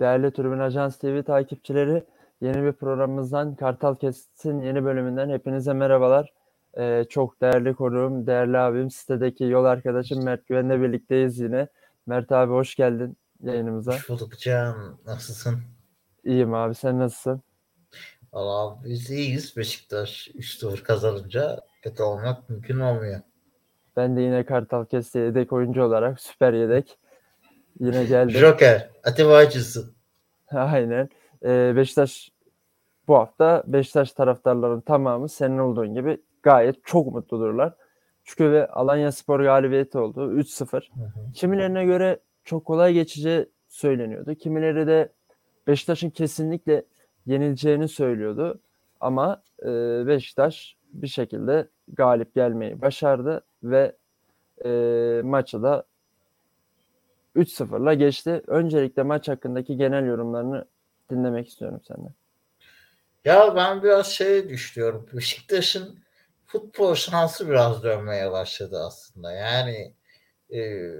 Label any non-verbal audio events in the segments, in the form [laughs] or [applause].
Değerli Tribün Ajans TV takipçileri, yeni bir programımızdan Kartal Kesit'in yeni bölümünden hepinize merhabalar. Ee, çok değerli konuğum, değerli abim, sitedeki yol arkadaşım Mert Güven'le birlikteyiz yine. Mert abi hoş geldin yayınımıza. Hoş bulduk Can. Nasılsın? İyiyim abi, sen nasılsın? Valla biz iyiyiz. Beşiktaş 3-0 kazanınca kötü olmak mümkün olmuyor. Ben de yine Kartal Kesit'e yedek oyuncu olarak süper yedek. Yine geldim. Joker, Atiba Hutchinson. Aynen. Ee, Beşiktaş bu hafta Beşiktaş taraftarların tamamı senin olduğun gibi gayet çok mutludurlar. Çünkü ve Alanya Spor galibiyeti oldu. 3-0. Hı hı. Kimilerine göre çok kolay geçeceği söyleniyordu. Kimileri de Beşiktaş'ın kesinlikle yenileceğini söylüyordu. Ama e, Beşiktaş bir şekilde galip gelmeyi başardı ve e, maçı da 3-0'la geçti. Öncelikle maç hakkındaki genel yorumlarını dinlemek istiyorum senden. Ya ben biraz şey düşünüyorum. Beşiktaş'ın futbol şansı biraz dönmeye başladı aslında. Yani e,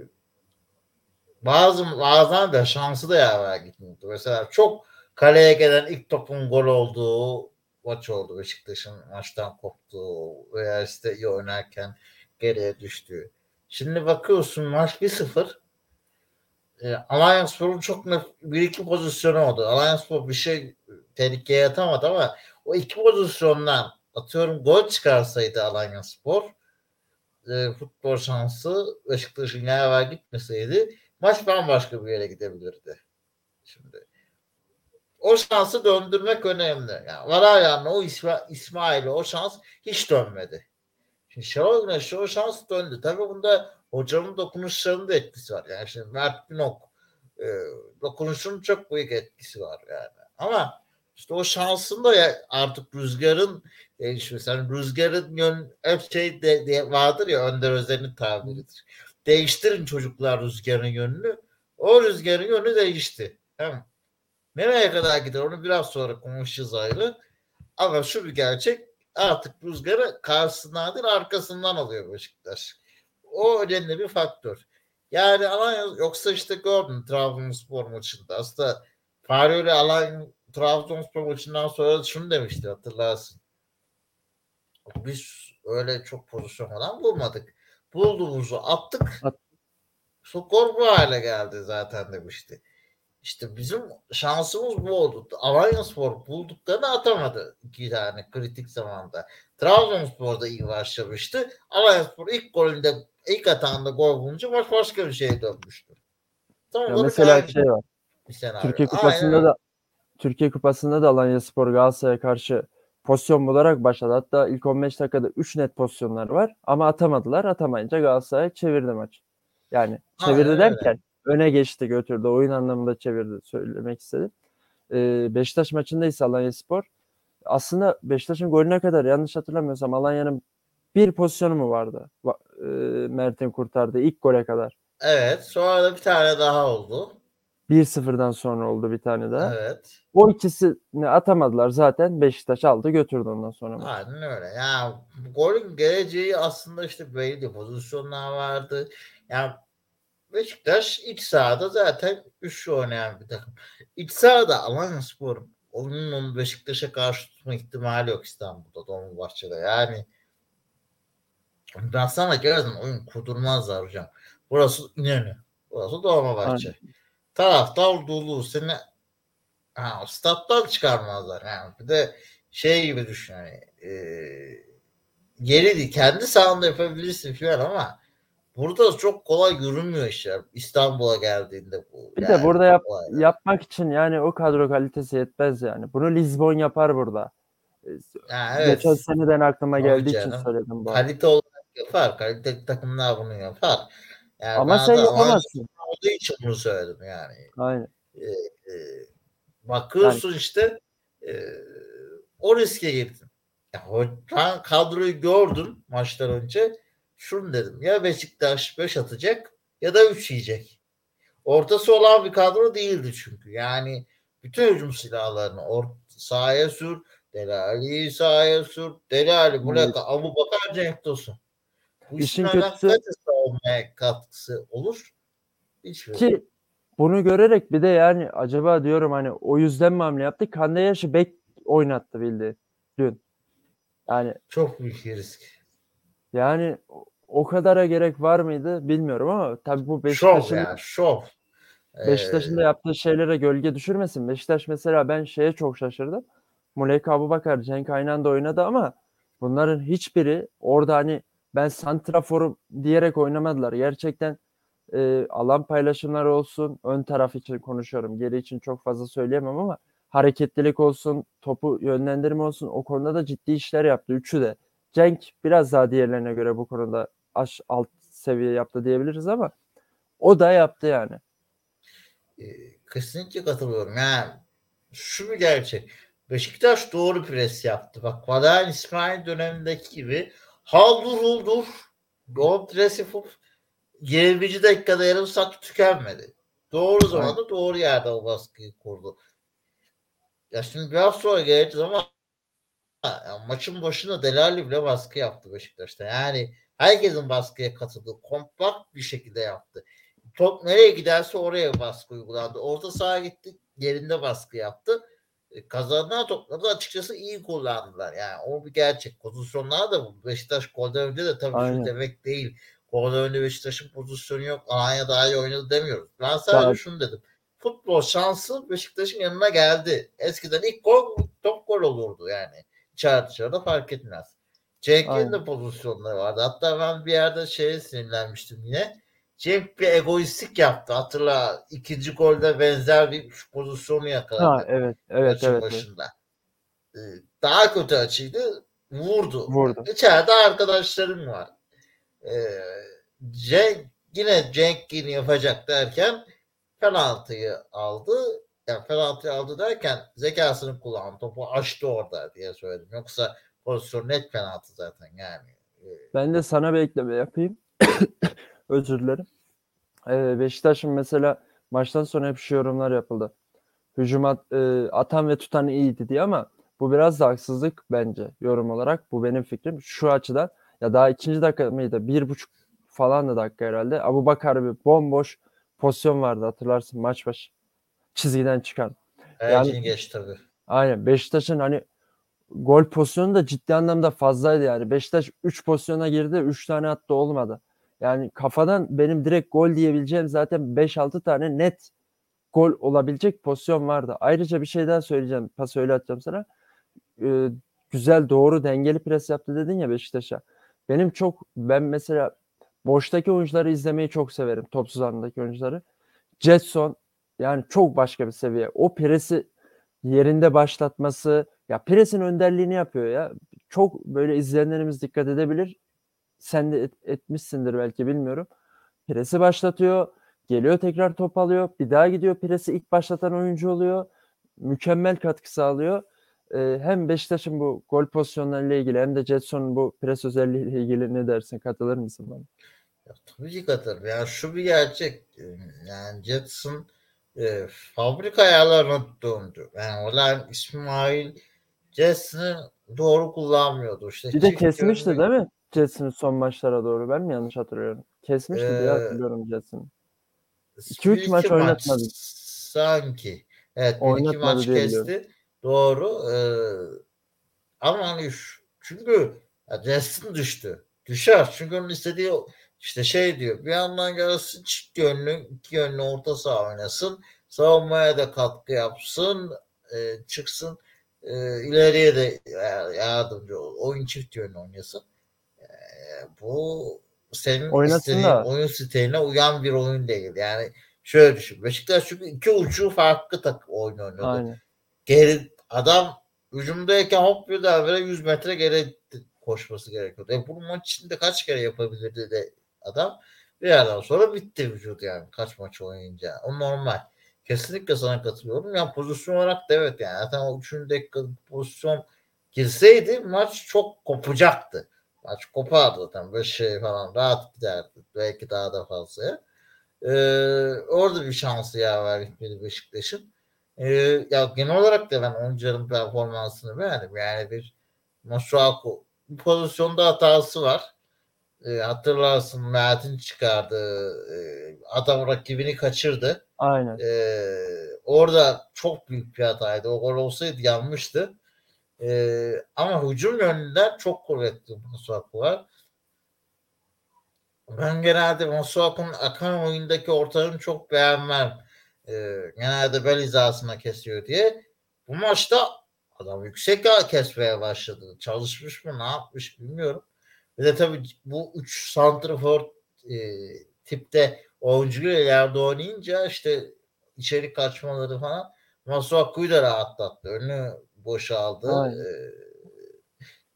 bazı bazen de şansı da yaver gitmiyordu. Mesela çok kaleye gelen ilk topun gol olduğu maç oldu Beşiktaş'ın maçtan koptuğu veya işte iyi oynarken geriye düştüğü. Şimdi bakıyorsun maç 1-0 e, Alanya Spor'un çok bir iki pozisyonu oldu. Alanya Spor bir şey tehlikeye atamadı ama o iki pozisyondan atıyorum gol çıkarsaydı Alanya Spor e, futbol şansı Beşiktaş'ın yaver gitmeseydi maç bambaşka bir yere gidebilirdi. Şimdi o şansı döndürmek önemli. Yani var ayağına o İsma, İsmail'e o şans hiç dönmedi. Şimdi Şenol Güneş'e o şans döndü. Tabii bunda hocanın dokunuşlarının da etkisi var. Yani şimdi Mert Günok e, dokunuşunun çok büyük etkisi var yani. Ama işte o şansın da ya artık rüzgarın değişmesi. Yani rüzgarın yön hep şey de, de vardır ya Önder Özen'in tabiridir. Değiştirin çocuklar rüzgarın yönünü. O rüzgarın yönü değişti. Tamam. Nereye kadar gider onu biraz sonra konuşacağız ayrı. Ama şu bir gerçek artık rüzgarı karşısından değil arkasından alıyor Beşiktaş. O önemli bir faktör. Yani Alanya yoksa işte gördün Trabzonspor maçında. Aslında Fahri Alanya Trabzonspor maçından sonra şunu demişti hatırlarsın. Biz öyle çok pozisyon falan bulmadık. Bulduğumuzu attık. At- Skor bu hale geldi zaten demişti. İşte bizim şansımız bu oldu. Alanya Spor bulduklarını atamadı iki tane kritik zamanda. Trabzonspor da iyi başlamıştı. Alanya Spor ilk golünde ilk atağında gol bulunca maç başka bir şeye dönmüştü. Tam Ya mesela aynı şey var. bir senaryo. Türkiye Kupası'nda Aynen. da Türkiye Kupası'nda da Alanya Spor Galatasaray'a karşı pozisyon bularak başladı. Hatta ilk 15 dakikada 3 net pozisyonlar var ama atamadılar. Atamayınca Galatasaray çevirdi maç. Yani çevirdi Aynen öyle. derken öne geçti götürdü. Oyun anlamında çevirdi söylemek istedim. Ee, Beşiktaş maçında ise Alanya Spor aslında Beşiktaş'ın golüne kadar yanlış hatırlamıyorsam Alanya'nın bir pozisyonu mu vardı? Va- e, Mert'in kurtardığı ilk gole kadar. Evet. Sonra da bir tane daha oldu. 1-0'dan sonra oldu bir tane daha. Evet. O ikisini atamadılar zaten. Beşiktaş aldı götürdü ondan sonra. Aynen öyle. Ya golün geleceği aslında işte belli pozisyonlar vardı. Yani Beşiktaş iç sahada zaten üçlü oynayan bir takım. İç sahada Alanya Spor'un onun onu Beşiktaş'a karşı tutma ihtimali yok İstanbul'da Dolmabahçe'de. Yani sana geldim oyun kurdurmazlar hocam. Burası İnönü. Burası Dolmabahçe. Taraftar dolu seni ha, stat'tan çıkarmazlar. Yani bir de şey gibi düşün hani e, değil. Kendi sahanda yapabilirsin falan ama burada çok kolay görünmüyor işler. İstanbul'a geldiğinde bu. Bir de yani burada yap, olaylar. yapmak için yani o kadro kalitesi yetmez yani. Bunu Lisbon yapar burada. Ha, evet. Geçen seneden aklıma Tabii geldiği için söyledim bu. Kalite olarak yapar. Kalite takımlar bunu yapar. Yani Ama sen de yapamazsın. olduğu için bunu söyledim yani. Aynen. e, e, bakıyorsun işte e, o riske girdin. Ya, ben kadroyu gördüm maçtan önce. Şunu dedim ya Beşiktaş 5 atacak ya da 3 yiyecek. Ortası olan bir kadro değildi çünkü. Yani bütün hücum silahlarını or- sahaya sür. Delali'yi sahaya sür. Delali, Muleka, Abu Bakar, Cenk Tosun. Bu İşin kötüsü- savunmaya katkısı olur. Hiçbir. Ki bunu görerek bir de yani acaba diyorum hani o yüzden mi hamle yaptı? Kande Yaş'ı bek oynattı bildi dün. Yani Çok büyük risk. yani o- kadara gerek var mıydı bilmiyorum ama tabii bu Şov Beşiktaş'ın ya şov. Beşiktaş'ın da Ee, yaptığı şeylere gölge düşürmesin. Beşiktaş mesela ben şeye çok şaşırdım. Muleka Abubakar, Cenk aynı anda oynadı ama bunların hiçbiri orada hani ben santraforum diyerek oynamadılar. Gerçekten e, alan paylaşımları olsun, ön taraf için konuşuyorum. Geri için çok fazla söyleyemem ama hareketlilik olsun, topu yönlendirme olsun o konuda da ciddi işler yaptı. Üçü de. Cenk biraz daha diğerlerine göre bu konuda aş alt seviye yaptı diyebiliriz ama o da yaptı yani. e, kesinlikle katılıyorum. Yani şu bir gerçek. Beşiktaş doğru pres yaptı. Bak Valerian İsmail dönemindeki gibi haldur huldur o pres yapıp 20. dakikada yarım saat tükenmedi. Doğru zamanda doğru yerde o baskıyı kurdu. Ya şimdi biraz sonra geleceğiz ama ya maçın başında Delali bile baskı yaptı Beşiktaş'ta. Yani herkesin baskıya katıldığı kompakt bir şekilde yaptı. Top nereye giderse oraya baskı uygulandı. Orta sahaya gitti yerinde baskı yaptı. E, Kazanılan topları da açıkçası iyi kullandılar. Yani o bir gerçek. Pozisyonlar da bu. Beşiktaş golden önce de tabii Aynen. şu demek değil. Golden önce Beşiktaş'ın pozisyonu yok. Alanya daha iyi oynadı demiyoruz. Ben sadece Tabii. şunu dedim. Futbol şansı Beşiktaş'ın yanına geldi. Eskiden ilk gol top gol olurdu yani. İçeride dışarıda fark etmez. Cenk'in de pozisyonları vardı. Hatta ben bir yerde şeye sinirlenmiştim yine. Cenk bir egoistlik yaptı. Hatırla ikinci golde benzer bir pozisyonu yakaladı. Ha evet evet evet. evet. başında. Ee, Daha kötü açıydı. Vurdu. Vurdu. İçeride arkadaşlarım var. Ee, Cenk yine Cenk yine yapacak derken penaltıyı aldı. Yani penaltıyı aldı derken zekasını kullandı. Topu açtı orada diye söyledim. Yoksa pozisyon net penaltı zaten yani. Ee, Ben de sana bir ekleme yapayım. [coughs] Özür dilerim. Ee, Beşiktaş'ın mesela maçtan sonra hep şu yorumlar yapıldı. Hücum at- e, atan ve tutan iyiydi diye ama bu biraz da haksızlık bence yorum olarak. Bu benim fikrim. Şu açıdan ya daha ikinci dakika mıydı? Bir buçuk falan da dakika herhalde. Abu Bakar bir bomboş pozisyon vardı hatırlarsın maç başı. Çizgiden çıkan. Ercin geç tabii. Aynen Beşiktaş'ın hani gol pozisyonu da ciddi anlamda fazlaydı yani. Beşiktaş 3 pozisyona girdi, 3 tane attı olmadı. Yani kafadan benim direkt gol diyebileceğim zaten 5-6 tane net gol olabilecek pozisyon vardı. Ayrıca bir şey daha söyleyeceğim. Pas öyle atacağım sana. Ee, güzel doğru dengeli pres yaptı dedin ya Beşiktaş'a. Benim çok ben mesela boştaki oyuncuları izlemeyi çok severim. Topsuz andaki oyuncuları. Jetson yani çok başka bir seviye. O presi yerinde başlatması ya presin önderliğini yapıyor ya. Çok böyle izleyenlerimiz dikkat edebilir. Sen de et- etmişsindir belki bilmiyorum. Presi başlatıyor. Geliyor tekrar top alıyor. Bir daha gidiyor presi ilk başlatan oyuncu oluyor. Mükemmel katkı sağlıyor. Ee, hem Beşiktaş'ın bu gol pozisyonlarıyla ilgili hem de Jetson'un bu pres özelliğiyle ilgili ne dersin? Katılır mısın bana? Ya, tabii ki katılırım. Yani şu bir gerçek. Yani Jetson e, fabrika ayarlarına döndü. Yani olan İsmail Jetson'ı doğru kullanmıyordu. İşte Bir de kesmişti değil mi? Jetson'ı son maçlara doğru. Ben mi yanlış hatırlıyorum? Kesmişti diye Ee, hatırlıyorum Jetson'ı. Bir 2-3 maç oynatmadı. Sanki. Evet iki Oynatmadı maç diye kesti. Doğru. Ee, ama hani şu- çünkü Justin düştü. Düşer. Çünkü onun istediği işte şey diyor. Bir yandan gelsin çift yönlü, iki yönlü orta saha oynasın. Savunmaya da katkı yapsın. e, çıksın. e, ileriye de ya- yardımcı ol. Oyun çift yönlü oynasın. Bu senin Oynasın istediğin da. oyun stiline uyan bir oyun değil. Yani şöyle düşün. Beşiktaş çünkü iki ucu farklı tak oyun oynuyordu. Aynen. Geri adam hücumdayken hop birden böyle 100 metre geri koşması gerekiyordu. E bunu maç içinde kaç kere yapabilirdi de adam bir yerden sonra bitti vücut yani kaç maç oynayınca. O normal. Kesinlikle sana katılıyorum. Yani pozisyon olarak da evet yani zaten o 3. dakikalık pozisyon girseydi maç çok kopacaktı. Maç kopardı zaten. Böyle şey falan rahat giderdi. Belki daha da fazla. Ee, orada bir şansı yaver gitmedi Beşiktaş'ın. Ee, ya genel olarak da ben oyuncuların performansını beğendim. Yani bir Masuaku pozisyonda hatası var. e, hatırlarsın Mert'in çıkardı. E, adam rakibini kaçırdı. Aynen. E, orada çok büyük bir hataydı. O gol olsaydı yanmıştı. E, ama hücum yönünden çok kuvvetli Masuaku var. Ben genelde Masuaku'nun akan oyundaki ortalığını çok beğenmem. E, genelde bel hizasına kesiyor diye. Bu maçta adam yüksek kesmeye başladı. Çalışmış mı ne yapmış bilmiyorum. Ve de tabii bu üç santrafor e, tipte oyuncuyla yerde oynayınca işte içeri kaçmaları falan Masuaku'yu da rahatlattı. Önü boşaldı. Aynen. E,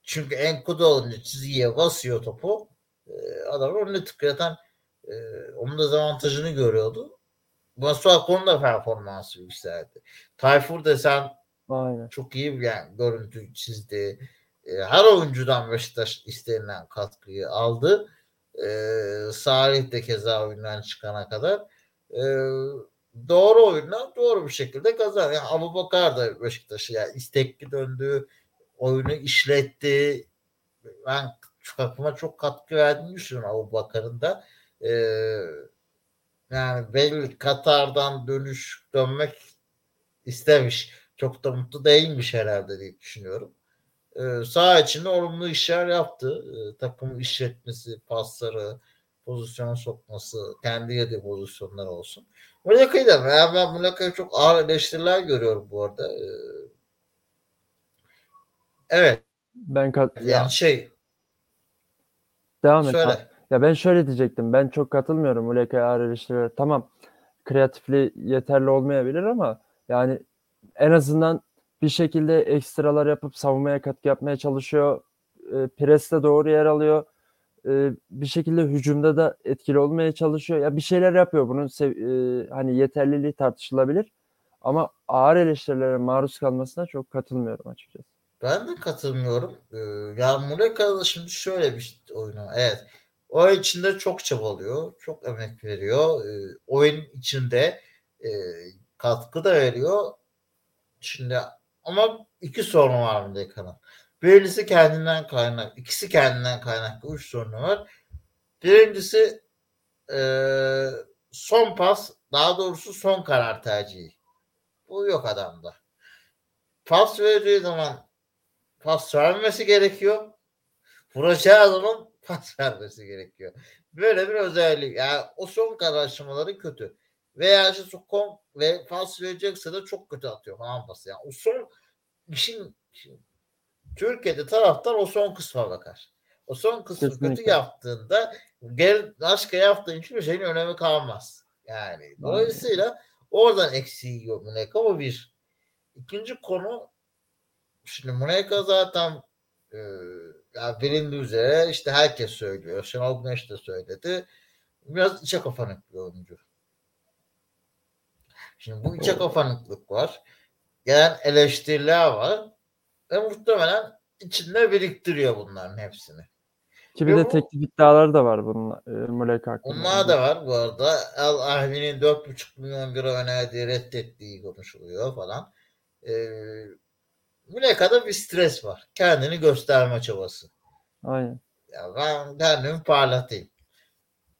çünkü Enkudu olunca çizgiye basıyor topu. E, adam önüne tıklatan e, onun da avantajını görüyordu. Masuaku'nun da performansı yükseldi. Tayfur desen Aynen. çok iyi bir yani görüntü çizdi. E, her oyuncudan Beşiktaş istenilen katkıyı aldı. E, Salih de keza oyundan çıkana kadar. E, doğru oyundan doğru bir şekilde kazandı. Yani Abu Bakar da Beşiktaş'a yani istekli döndü. Oyunu işletti. Ben takıma çok katkı verdiğini düşünüyorum Abu Bakar'ın da. E, yani belli Katar'dan dönüş dönmek istemiş. Çok da mutlu değilmiş herhalde diye düşünüyorum. Ee, sağ içinde olumlu işler yaptı. Ee, takım işletmesi, pasları, pozisyona sokması, kendi yedi pozisyonlar olsun. Muleka'yı da ben, ben Muleka'ya çok ağır eleştiriler görüyorum bu arada. Ee, evet. Ben kat Yani ya, şey devam et. söyle. Ya ben şöyle diyecektim. Ben çok katılmıyorum Muleka'ya ağır eleştirilere. Tamam kreatifliği yeterli olmayabilir ama yani en azından bir şekilde ekstralar yapıp savunmaya katkı yapmaya çalışıyor. E, preste doğru yer alıyor. E, bir şekilde hücumda da etkili olmaya çalışıyor. Ya bir şeyler yapıyor. Bunun e, hani yeterliliği tartışılabilir. Ama ağır eleştirilere maruz kalmasına çok katılmıyorum açıkçası. Ben de katılmıyorum. Ee, ya Muleka'da şimdi şöyle bir oyunu. Evet. O içinde çok çabalıyor. Çok emek veriyor. Ee, oyun içinde e, katkı da veriyor. Şimdi ama iki sorun var Muleka'nın. Birincisi kendinden kaynak. ikisi kendinden kaynaklı. Üç sorunu var. Birincisi e, son pas daha doğrusu son karar tercihi. Bu yok adamda. Pas verdiği zaman pas vermesi gerekiyor. Vuracağı adamın pas [laughs] vermesi gerekiyor. Böyle bir özellik. Yani o son kararlaşmaları kötü. Veya işte son ve pas verecekse de çok kötü atıyor falan pası. Yani o son işin Türkiye'de taraftar o son kısma bakar. O son kısmı Kesinlikle. kötü yaptığında gel başka yaptığın hiçbir şeyin önemi kalmaz. Yani dolayısıyla oradan eksiği yiyor Muneka bu bir. İkinci konu şimdi Muneka zaten e, yani bilindiği üzere işte herkes söylüyor. Şenol Güneş de söyledi. Biraz içe kafanık bir oyuncu. Şimdi bu içe kafanıklık var. Gelen eleştiriler var. Ve muhtemelen içinde biriktiriyor bunların hepsini. Ki bir de bu- teklif iddiaları da var bunun e, Muleka hakkında. Onlar da var bu arada. El Ahli'nin 4,5 milyon lira önerdiği reddettiği konuşuluyor falan. Ee, Muleka'da bir stres var. Kendini gösterme çabası. Aynen. Ya ben kendimi parlatayım.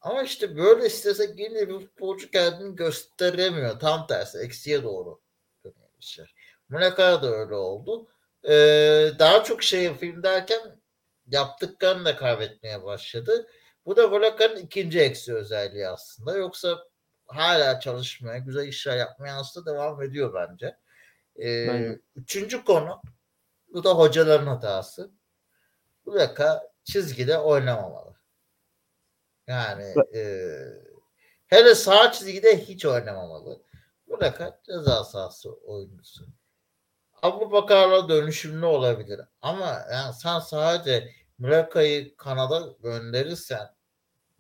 Ama işte böyle strese girince bir futbolcu kendini gösteremiyor. Tam tersi eksiye doğru dönüyor işler. Muleka'da da öyle oldu. Ee, daha çok şey film derken yaptıklarını da kaybetmeye başladı. Bu da Muleka'nın ikinci eksi özelliği aslında. Yoksa hala çalışmaya, güzel işler yapmaya aslında devam ediyor bence. Ee, Bence. üçüncü konu bu da hocaların hatası. Muleka çizgide oynamamalı. Yani e, hele sağ çizgide hiç oynamamalı. Muleka ceza sahası oyuncusu. Abu Bakar'la dönüşümlü olabilir. Ama yani sen sadece Muleka'yı kanada gönderirsen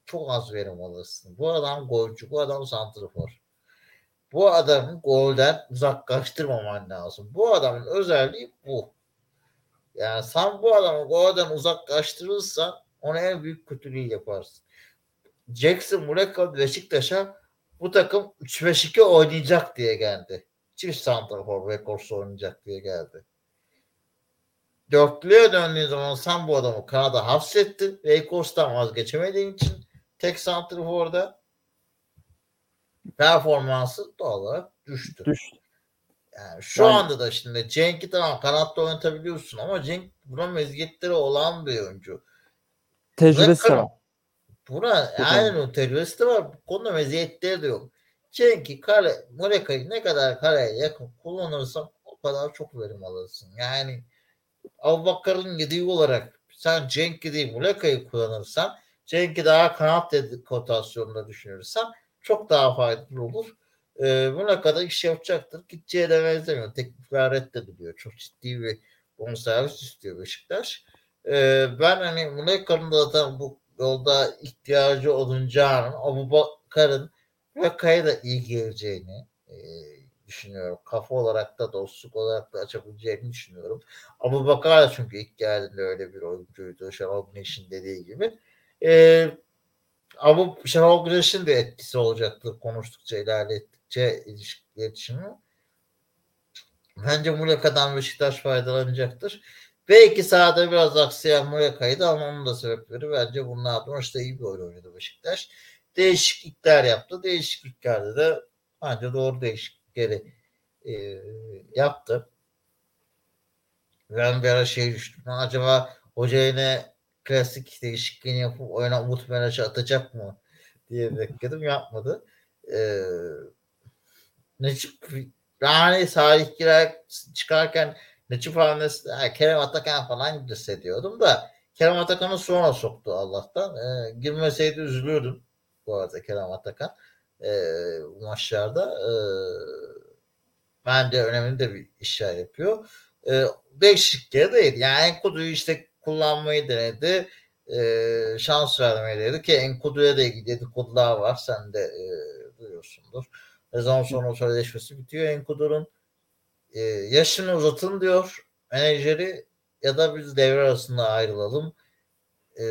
çok az verim alırsın. Bu adam golcü, bu adam santrafor. Bu adamı golden uzaklaştırmaman lazım. Bu adamın özelliği bu. Yani sen bu adamı golden uzaklaştırırsan ona en büyük kötülüğü yaparsın. Jackson Muleka Beşiktaş'a bu takım 3-5-2 oynayacak diye geldi. Çift santrafor ve korsu oynayacak diye geldi. dörtlüye döndüğün zaman sen bu adamı kanada hapsettin. Waycost'tan vazgeçemediğin için tek santriforda performansı doğal olarak düştü. Düştü. Yani şu Yani- anda da şimdi Cenk'i tamam kanatta oynatabiliyorsun ama Cenk buna meziyetleri olan bir oyuncu. Tecrübesi de var. Buna aynen o tecrübesi de var. Bu konuda meziyetleri de yok. Cenk'i kale, Muleka'yı ne kadar kaleye yakın kullanırsan o kadar çok verim alırsın. Yani Abubakar'ın yediği olarak sen Cenk'i değil Muleka'yı kullanırsan Cenk'i daha kanat dedi- kotasyonunda düşünürsen çok daha faydalı olur. Ee, Muleka'da iş yapacaktır. Gideceğe de benzemiyor. Teklifler reddediliyor. Çok ciddi bir bonservis istiyor Beşiktaş. Ee, ben hani Muleka'nın da zaten bu yolda ihtiyacı olunacağının Abubakar'ın Muleka'ya da iyi geleceğini e, düşünüyorum. Kafa olarak da dostluk olarak da açabileceğini düşünüyorum. Abubakar da çünkü ilk geldiğinde öyle bir oyuncuydu. Şenol Güneş'in dediği gibi. Ee, Abu Şenol Güneş'in de etkisi olacaktır konuştukça ilerlettikçe iletişimi. Bence Muleka'dan Beşiktaş faydalanacaktır. Belki sahada biraz aksayan Muleka'ydı ama onun da sebepleri bence bunlardan işte iyi bir oyun oynadı Beşiktaş. Değişiklikler yaptı. Değişikliklerde de bence doğru değişiklikleri e, yaptı. Ben bir ara şey düştüm. Acaba hoca yine klasik değişikliğini yapıp oyuna Umut Meraş'ı atacak mı diye bekledim. Yapmadı. Ee, Necip yani Salih girer çıkarken Necip Hanesi, ha, Kerem Atakan falan hissediyordum da Kerem Atakan'ı sonra soktu Allah'tan. Ee, girmeseydi üzülürdüm bu arada Kerem Atakan bu maçlarda. Ee, bence önemli de bir işler yapıyor. Ee, değişikliğe değil. Yani Enkudu'yu işte kullanmayı denedi. Ee, şans vermeyi denedi ki Enkudu'ya da ilgili dedikodular var. Sen de e, duyuyorsundur. Ne zaman sonra sözleşmesi bitiyor Enkudu'nun. E, yaşını uzatın diyor menajeri ya da biz devre arasında ayrılalım. E,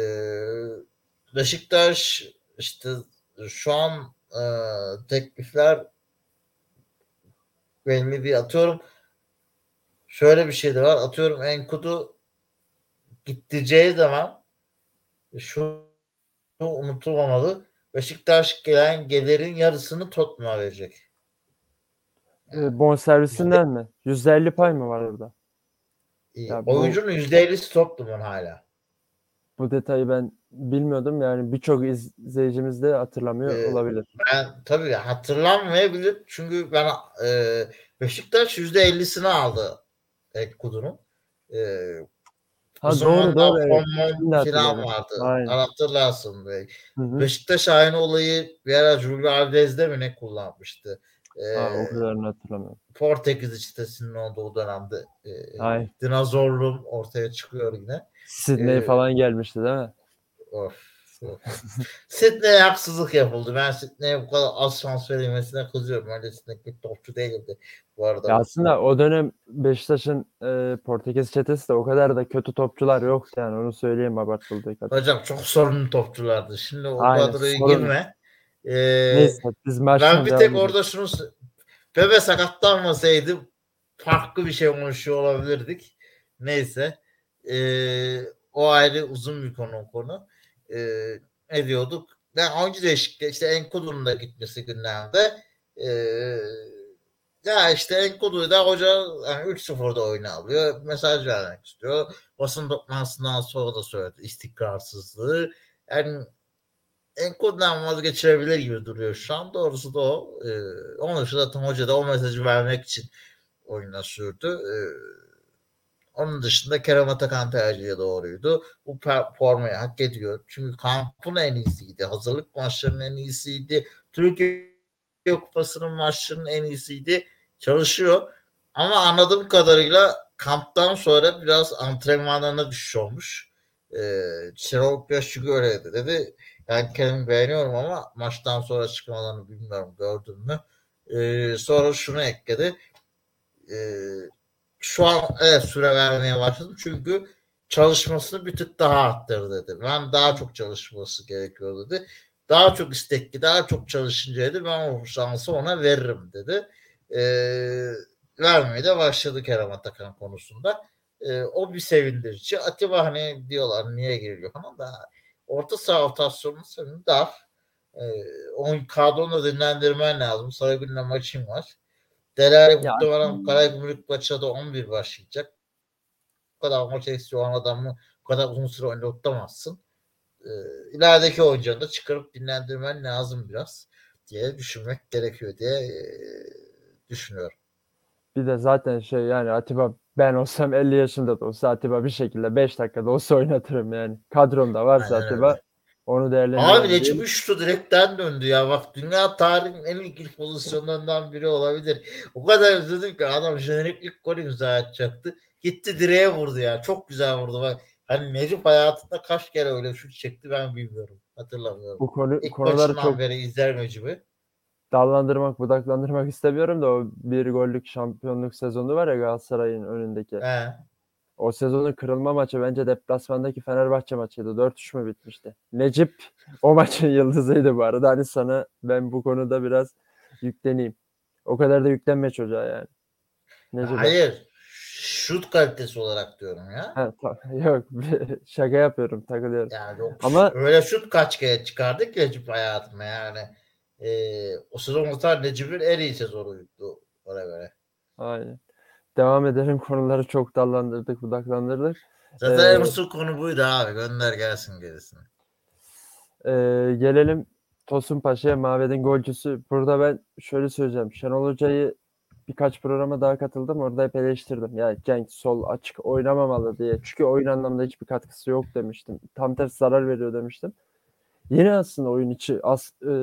Beşiktaş işte şu an e, teklifler belli bir atıyorum şöyle bir şey de var. Atıyorum Enkudu gideceği zaman şu unutulmamalı. Beşiktaş gelen gelirin yarısını Tottenham'a verecek. E, bonservisinden mi? %50 pay mı var orada? Ya bu- Oyuncunun %50'si Tottenham'ın hala. Bu detayı ben bilmiyordum. Yani birçok izleyicimiz de hatırlamıyor Ee, olabilir. Ben tabii hatırlanmayabilir. Çünkü ben e, Beşiktaş %50'sini aldı Enkudu'nun. E, Ha o doğru doğru evet. hatırladım. vardı. Aynen. Hatırlarsın be. Beşiktaş aynı olayı bir ara Julio Alves'de mi ne kullanmıştı? E, Ha, o kadarını hatırlamıyorum. Portekiz sitesinin olduğu dönemde e, dinozorluğum ortaya çıkıyor yine. Sydney Ee, falan gelmişti değil mi? Of. Sydney'e haksızlık yapıldı. Ben Sydney'e bu kadar az şans verilmesine kızıyorum. Öylesine bir topçu değildi bu arada. Ya aslında o dönem Beşiktaş'ın e, Portekiz çetesi de o kadar da kötü topçular yoktu yani onu söyleyeyim abartıldığı kadar. Hocam çok sorunlu topçulardı. Şimdi o Aynen, kadroya sorunlu. girme. Ee, Neyse biz ben bir tek edelim. orada şunu Bebe sakatlanmasaydı farklı bir şey konuşuyor olabilirdik. Neyse. Ee, o ayrı uzun bir konu konu. Ee, ne diyorduk? Ben oyuncu değişikliği işte Enkudu'nun da gitmesi gündemde. Ee, ya işte Enkudu'yu da hoca yani 3-0'da oyuna alıyor. Mesaj vermek istiyor. Basın toplantısından sonra da söyledi istikrarsızlığı. Yani Enkudu'dan vazgeçirebilir gibi duruyor şu an. Doğrusu da o. Ee, onun dışında zaten hoca da o mesajı vermek için oyuna sürdü. Ee, onun dışında Kerem Atakan tercihi doğruydu. Bu formayı hak ediyor. Çünkü kampın en iyisiydi. Hazırlık maçlarının en iyisiydi. Türkiye Kupası'nın maçlarının en iyisiydi. Çalışıyor. Ama anladığım kadarıyla kamptan sonra biraz antrenmanlarına düşüş olmuş. Ee, Şenol Güneş çünkü öyle dedi. dedi. Yani Kerem'i beğeniyorum ama maçtan sonra çıkmalarını bilmiyorum gördün mü. Ee, sonra şunu ekledi. Ee, şu an evet süre vermeye başladım çünkü çalışmasını bir tık daha arttır dedi. Ben daha çok çalışması gerekiyor dedi. Daha çok istekli, daha çok çalışınca dedi ben o şansı ona veririm dedi. Ee, vermeye de başladı Kerem Atakan konusunda. E, o bir sevindirici. Atiba hani diyorlar niye geliyor falan da orta saha rotasyonu senin dar. E, on kadronu dinlendirmen lazım. Sarıgül'le maçın var. Delali muhtemelen Karagümrük maçına da 11 başlayacak. Bu kadar maç eksiği olan adamı bu kadar uzun süre oynatamazsın. E, ilerideki oyuncuları da çıkarıp dinlendirmen lazım biraz diye düşünmek gerekiyor diye e, düşünüyorum. Bir de zaten şey yani Atiba ben olsam 50 yaşında da olsa Atiba bir şekilde 5 dakikada olsa oynatırım yani. Kadromda varsa Aynen Atiba öyle. Onu değerlendiririm. Abi Recep Üçlü direkten döndü ya. Bak dünya tarihinin en ilginç pozisyonlarından biri olabilir. O kadar üzüldüm ki adam jeneriklik gol imza atacaktı. Gitti direğe vurdu ya. Çok güzel vurdu. Bak, hani Necip hayatında kaç kere öyle şut çekti ben bilmiyorum. Hatırlamıyorum. Bu konu İlk konuları çok beri izler Necip'i. dallandırmak, budaklandırmak istemiyorum da o bir gollük şampiyonluk sezonu var ya Galatasaray'ın önündeki. He. O sezonun kırılma maçı bence deplasmandaki Fenerbahçe maçıydı. 4-3 mü bitmişti? Necip o maçın [laughs] yıldızıydı bu arada. Hani sana ben bu konuda biraz yükleneyim. O kadar da yüklenme çocuğa yani. Necip Hayır. Şut kalitesi olarak diyorum ya. Ha, ta- [laughs] yok [laughs] şaka yapıyorum takılıyorum. Yani yok, Ama- öyle şut kaç kere çıkardık Necip hayatıma yani. Ee, o sezon muhtemelen Necip'in en iyi sezonuydu ona göre. Aynen. Devam edelim konuları çok dallandırdık budaklandırdık. Zaten Ee, en usul konu buydu abi. Gönder gelsin gerisini. Ee, gelelim Tosun Paşa'ya Maved'in golcüsü. Burada ben şöyle söyleyeceğim. Şenol Hoca'yı birkaç programa daha katıldım. Orada hep eleştirdim. Ya Cenk sol açık oynamamalı diye. Çünkü oyun anlamında hiçbir katkısı yok demiştim. Tam tersi zarar veriyor demiştim. Yine aslında oyun içi as, e,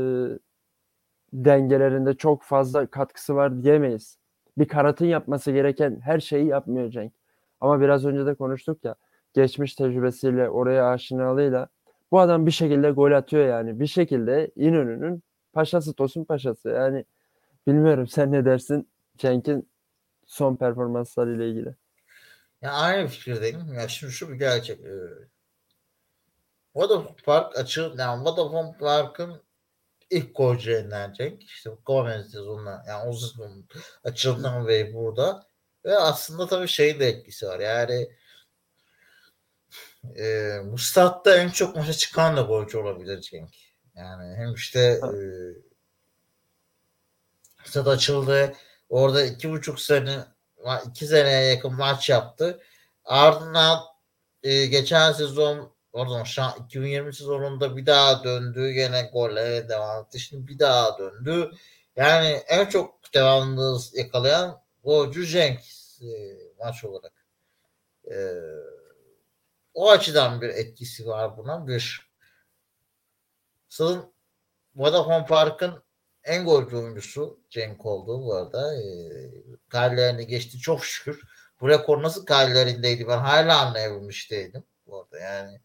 dengelerinde çok fazla katkısı var diyemeyiz. Bir kanatın yapması gereken her şeyi yapmıyor Cenk. Ama biraz önce de konuştuk ya geçmiş tecrübesiyle oraya aşinalığıyla bu adam bir şekilde gol atıyor yani. Bir şekilde İnönü'nün paşası Tosun paşası. Yani bilmiyorum sen ne dersin Cenk'in son performansları ile ilgili. Ya aynı fikirdeyim. Ya şimdi şu bir gerçek. Vodafone Park açıl, yani Vodafone Park'ın ilk golcülerinden Cenk. İşte Gomez sezonuna yani sezon açıldığından beri burada. Ve aslında tabii şeyin de etkisi var. Yani e, bu statta en çok maça çıkan da golcü olabilir Cenk. Yani hem işte e, stat açıldı. Orada iki buçuk sene iki seneye yakın maç yaptı. Ardından e, geçen sezon Pardon şu an 2020 sezonunda bir daha döndü. Gene gollere devam etti. Şimdi bir daha döndü. Yani en çok devamlılığı yakalayan golcü Cenk e, maç olarak. E, o açıdan bir etkisi var buna. Bir Sılın Vodafone Park'ın en golcü oyuncusu Cenk oldu bu arada. E, kariyerine geçti çok şükür. Bu rekor nasıl kariyerindeydi ben hala anlayabilmiş değilim. Bu arada yani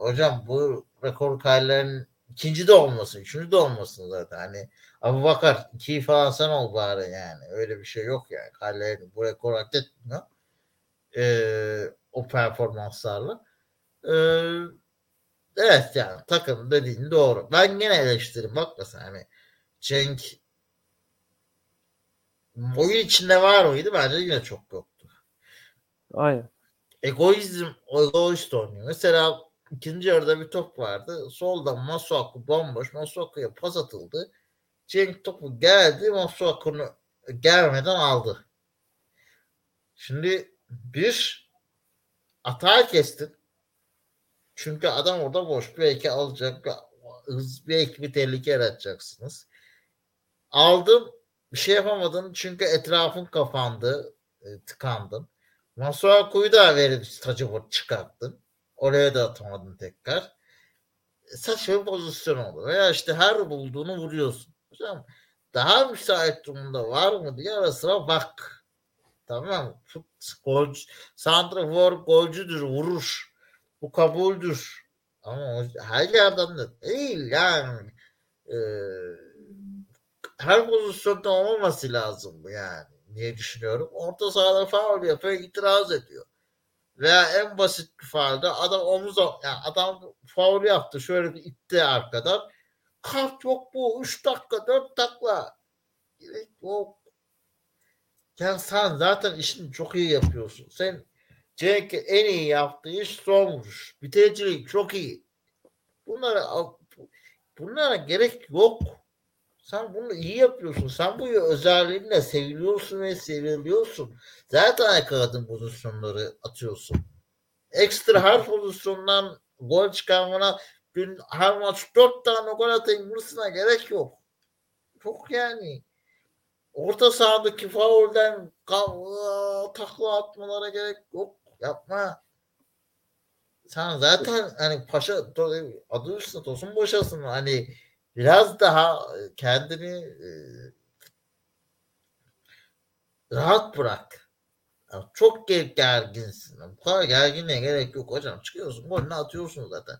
hocam bu rekor kariyerinin ikinci de olmasın, üçüncü de olmasın zaten. Hani Abu Bakar iki falan sen ol bari yani. Öyle bir şey yok yani. Kariyerin bu rekor hak etmiyor. Ee, o performanslarla. Ee, evet yani takım dediğin doğru. Ben gene eleştirim. Bak mesela hani Cenk oyun içinde var mıydı? Bence yine çok yoktu. Aynen. Egoizm, egoist oynuyor. Mesela ikinci yarıda bir top vardı. Solda Masuaku bomboş. Masuaku'ya pas atıldı. Cenk topu geldi. Masuaku'nu gelmeden aldı. Şimdi bir hata kestin. Çünkü adam orada boş. Belki alacak. Belki bir tehlike yaratacaksınız. Aldım. Bir şey yapamadın. Çünkü etrafın kapandı. E, tıkandın. Masuaku'yu da verip tacı çıkarttın. Oraya da atamadın tekrar. Saçma bir pozisyon oldu. Veya işte her bulduğunu vuruyorsun. Hocam daha müsait durumda var mı diye ara sıra bak. Tamam. Golcü, santrafor golcüdür, vurur. Bu kabuldür. Ama her yerden de değil yani. Ee, her pozisyonda olmaması lazım bu yani diye düşünüyorum. Orta sahada faul yapıyor, itiraz ediyor. Veya en basit bir faulde adam omuz yani adam faul yaptı şöyle bir itti arkadan. Kart yok bu. 3 dakika 4 dakika. Yok. Yani sen zaten işini çok iyi yapıyorsun. Sen Cenk en iyi yaptığı iş son vuruş. Bitiricilik çok iyi. Bunlara bunlara gerek yok. Sen bunu iyi yapıyorsun. Sen bu özelliğinle seviliyorsun ve seviliyorsun. Zaten yakaladığın pozisyonları atıyorsun. Ekstra her pozisyondan gol çıkarmana dün her maç dört tane gol atayım bursuna gerek yok. Çok yani. Orta sahadaki faulden takla atmalara gerek yok. Yapma. Sen zaten hani paşa adı üstünde tosun boşasın. Hani biraz daha kendini e, rahat bırak. Yani çok gerginsin. Bu kadar gerginliğe gerek yok hocam. Çıkıyorsun golünü atıyorsun zaten.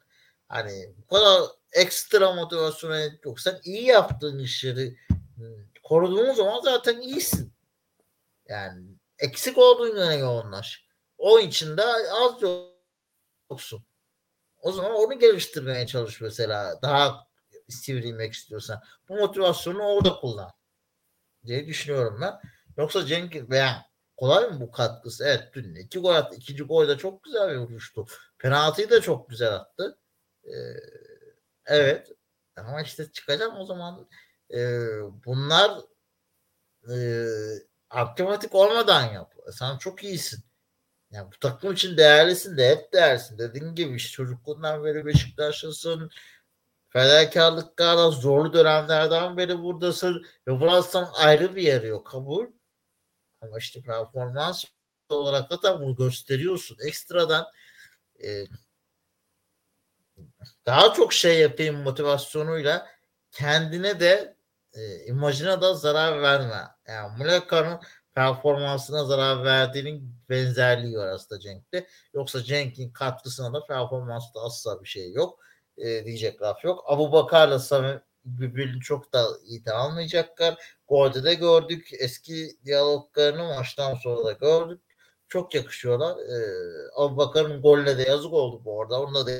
Hani bu kadar ekstra motivasyona yok. Sen iyi yaptığın işleri koruduğun zaman zaten iyisin. Yani eksik olduğun yöne yoğunlaş. O içinde az yoksun. O zaman onu geliştirmeye çalış mesela. Daha sivrilmek istiyorsan. Bu motivasyonu orada kullan. diye düşünüyorum ben. Yoksa Cenk veya kolay mı bu katkısı? Evet dün iki gol attı. İkinci gol de çok güzel bir vuruştu. Penaltıyı da çok güzel attı. Ee, evet. Ama işte çıkacağım o zaman e, bunlar e, akrobatik olmadan yap. Sen çok iyisin. Yani bu takım için değerlisin de hep değerlisin. Dediğin gibi işte çocukluğundan beri Beşiktaşlısın. Fedakarlıklarla zorlu dönemlerden beri buradasın. Ve burası ayrı bir yeri yok. Kabul. Ama işte performans olarak da tam bunu gösteriyorsun. Ekstradan e, daha çok şey yapayım motivasyonuyla kendine de e, imajına da zarar verme. Yani Muleka'nın performansına zarar verdiğinin benzerliği var aslında Cenk'te. Yoksa Cenk'in katkısına da performansta asla bir şey yok. E, diyecek laf yok. Abu Bakar'la Sami birbirini çok da iyi de almayacaklar. Golde de gördük. Eski diyaloglarını maçtan sonra da gördük. Çok yakışıyorlar. E, Abu Bakar'ın golle de yazık oldu bu arada. Onu da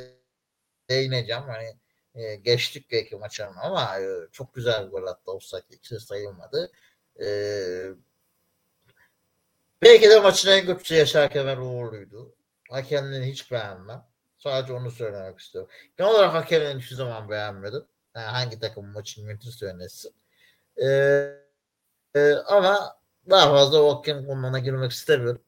değineceğim. Hani e, geçtik belki maçın ama e, çok güzel bir gol attı. Offside ikisi sayılmadı. E, belki de maçın en kötüsü Yaşar Kemal Uğurlu'ydu. Hakemliğini hiç beğenmem. Sadece onu söylemek istiyorum. Genel olarak hakemliğini hiçbir zaman beğenmedim. Yani hangi takım maçın müthiş yönetsin. E, e, ama daha fazla o hakem konularına girmek istemiyorum.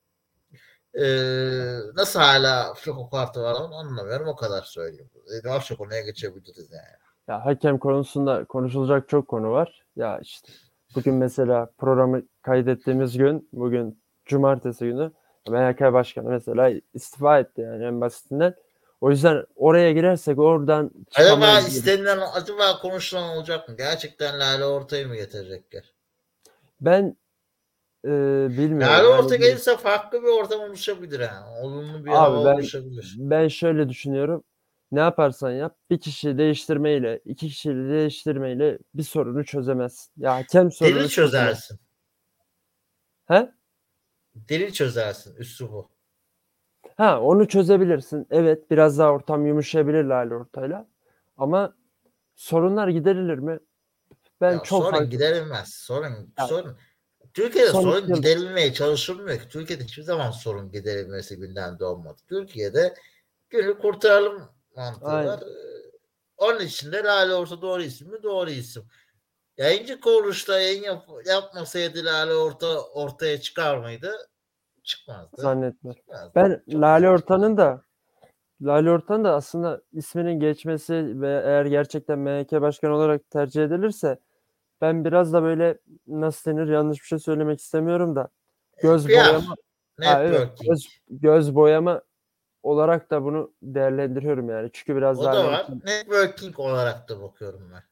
Ee, nasıl hala Fiko kartı var onu anlamıyorum. O kadar söyleyeyim. Başka konuya geçebiliriz yani. Ya hakem konusunda konuşulacak çok konu var. Ya işte bugün mesela programı kaydettiğimiz gün bugün cumartesi günü MHK Başkanı mesela istifa etti yani en basitinden. O yüzden oraya girersek oradan Acaba istenilen acaba konuşulan olacak mı? Gerçekten Lale ortaya mı getirecekler? Ben e, bilmiyorum. Yani orta gelirse farklı bir ortam oluşabilir yani. Olumlu bir Abi ben, oluşabilir. Ben şöyle düşünüyorum. Ne yaparsan yap bir kişi değiştirmeyle iki kişi değiştirmeyle bir sorunu çözemez. Ya hakem sorunu Delil çözersin. He? Delil çözersin. Üstü bu. Ha onu çözebilirsin. Evet biraz daha ortam yumuşayabilir Lale Orta'yla. Ama sorunlar giderilir mi? Ben ya çok sorun giderilmez. Sorun, ya, sorun Türkiye'de sorun, sorun giderilmeye çalışılmıyor ki. Türkiye'de hiçbir zaman sorun giderilmesi gündemde olmadı. Türkiye'de günü kurtaralım mantığı Aynen. var. Ee, onun için de Lale Orta doğru isim mi? Doğru isim. Yayıncı kuruluşta yayın yap, yapmasaydı Lale Orta ortaya çıkar mıydı? Çıkmazdı. Zannetmem. Ben Çok Lale Orta'nın da Lale Orta'nın da aslında isminin geçmesi ve eğer gerçekten MHK başkanı olarak tercih edilirse ben biraz da böyle nasıl denir yanlış bir şey söylemek istemiyorum da göz ya, boyama ha, evet, göz, göz boyama olarak da bunu değerlendiriyorum yani. Çünkü biraz o daha da var. Networking olarak da bakıyorum ben.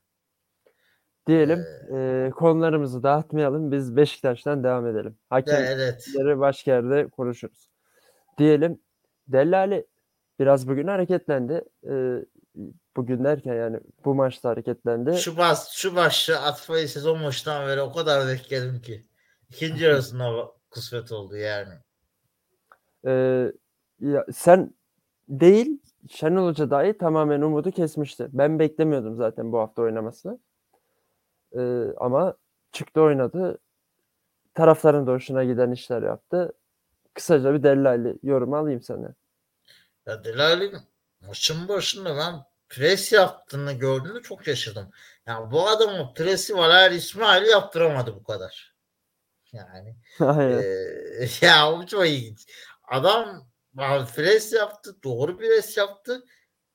Diyelim ee, e, konularımızı dağıtmayalım. Biz Beşiktaş'tan devam edelim. Hakemleri evet. başka yerde konuşuruz. Diyelim Dellali biraz bugün hareketlendi. E, bugün derken yani bu maçta hareketlendi. Şu baş, şu başlı Atfa'yı sezon başından beri o kadar bekledim ki. İkinci arasında kısmet oldu yani. Ee, ya sen değil Şenol Hoca dahi tamamen umudu kesmişti. Ben beklemiyordum zaten bu hafta oynamasını. Ee, ama çıktı oynadı. Tarafların da hoşuna giden işler yaptı. kısaca bir Delali yorum alayım senden. Ya Delali maçın başında ben pres yaptığını gördüğümde çok şaşırdım. Yani bu adamın presi Valer İsmail yaptıramadı bu kadar. Yani [laughs] e, [laughs] ya o çok ilginç. Adam pres yaptı, doğru pres yaptı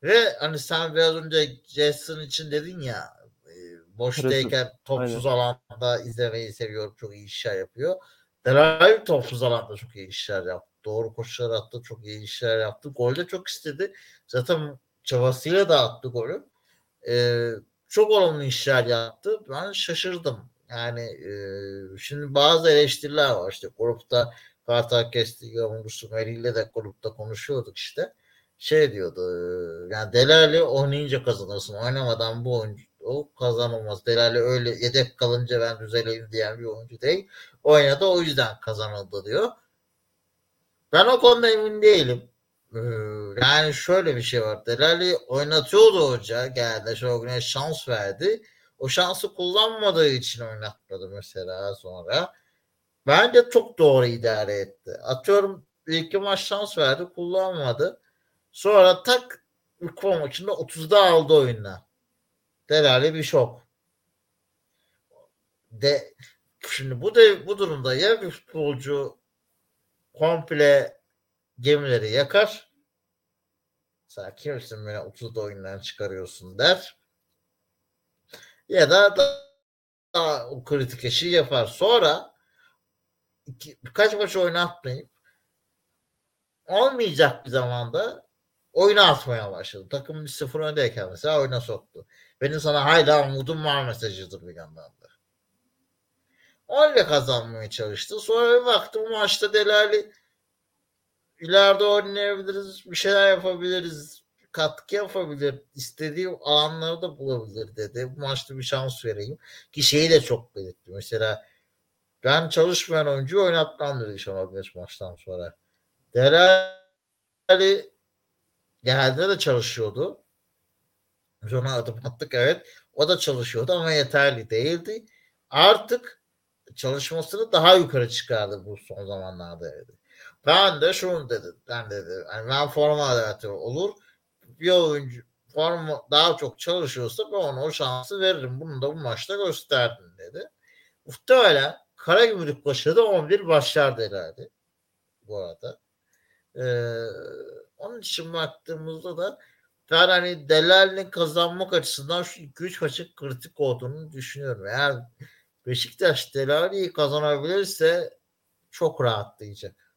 ve hani sen biraz önce Jason için dedin ya e, boştayken topsuz alanda izlemeyi seviyorum. Çok iyi işler yapıyor. Delali topsuz alanda çok iyi işler yaptı. Doğru koşular attı. Çok iyi işler yaptı. Golde çok istedi. Zaten çabasıyla da attı golü. Ee, çok olumlu işler yaptı. Ben şaşırdım. Yani e, şimdi bazı eleştiriler var. İşte grupta Kartal Kesti yorumcusu Meri ile de grupta konuşuyorduk işte. Şey diyordu yani Delali oynayınca kazanırsın. Oynamadan bu oyuncu o kazanılmaz. Delali öyle yedek kalınca ben düzeleyim diyen bir oyuncu değil. Oynadı o yüzden kazanıldı diyor. Ben o konuda emin değilim. Yani şöyle bir şey var. Delali oynatıyordu hoca. Geldi Şogun'a şans verdi. O şansı kullanmadığı için oynatmadı mesela sonra. Bence çok doğru idare etti. Atıyorum ilk maç şans verdi kullanmadı. Sonra tak ilk maçında 30'da aldı oyunla. Delali bir şok. De, şimdi bu de, bu durumda ya bir futbolcu komple gemileri yakar. Sen kimsin beni 30'da oyundan çıkarıyorsun der. Ya da daha o kritik eşi yapar. Sonra iki, birkaç maç oynatmayıp olmayacak bir zamanda oyuna atmaya başladı. Takım bir sıfır öndeyken mesela oyuna soktu. Benim sana hala umudum var mesajıdır bir yandan da. Öyle kazanmaya çalıştı. Sonra bir baktım bu maçta Delali ileride oynayabiliriz, bir şeyler yapabiliriz, katkı yapabilir, istediği alanları da bulabilir dedi. Bu maçta bir şans vereyim. Ki şeyi de çok belirtti. Mesela ben çalışmayan oyuncuyu oynatmam dedi Şenol maçtan sonra. Delali genelde de çalışıyordu. Biz adım attık evet. O da çalışıyordu ama yeterli değildi. Artık çalışmasını daha yukarı çıkardı bu son zamanlarda dedi. Ben de şunu dedi. Ben dedi. Yani ben forma adaleti olur. Bir oyuncu forma daha çok çalışıyorsa ben ona o şansı veririm. Bunu da bu maçta gösterdim dedi. Muhtemelen Karagümrük başladı 11 başlardı herhalde. Bu arada. Ee, onun için baktığımızda da ben hani Delal'in kazanmak açısından şu 2-3 maçın kritik olduğunu düşünüyorum. Eğer Beşiktaş Delali'yi kazanabilirse çok rahatlayacak.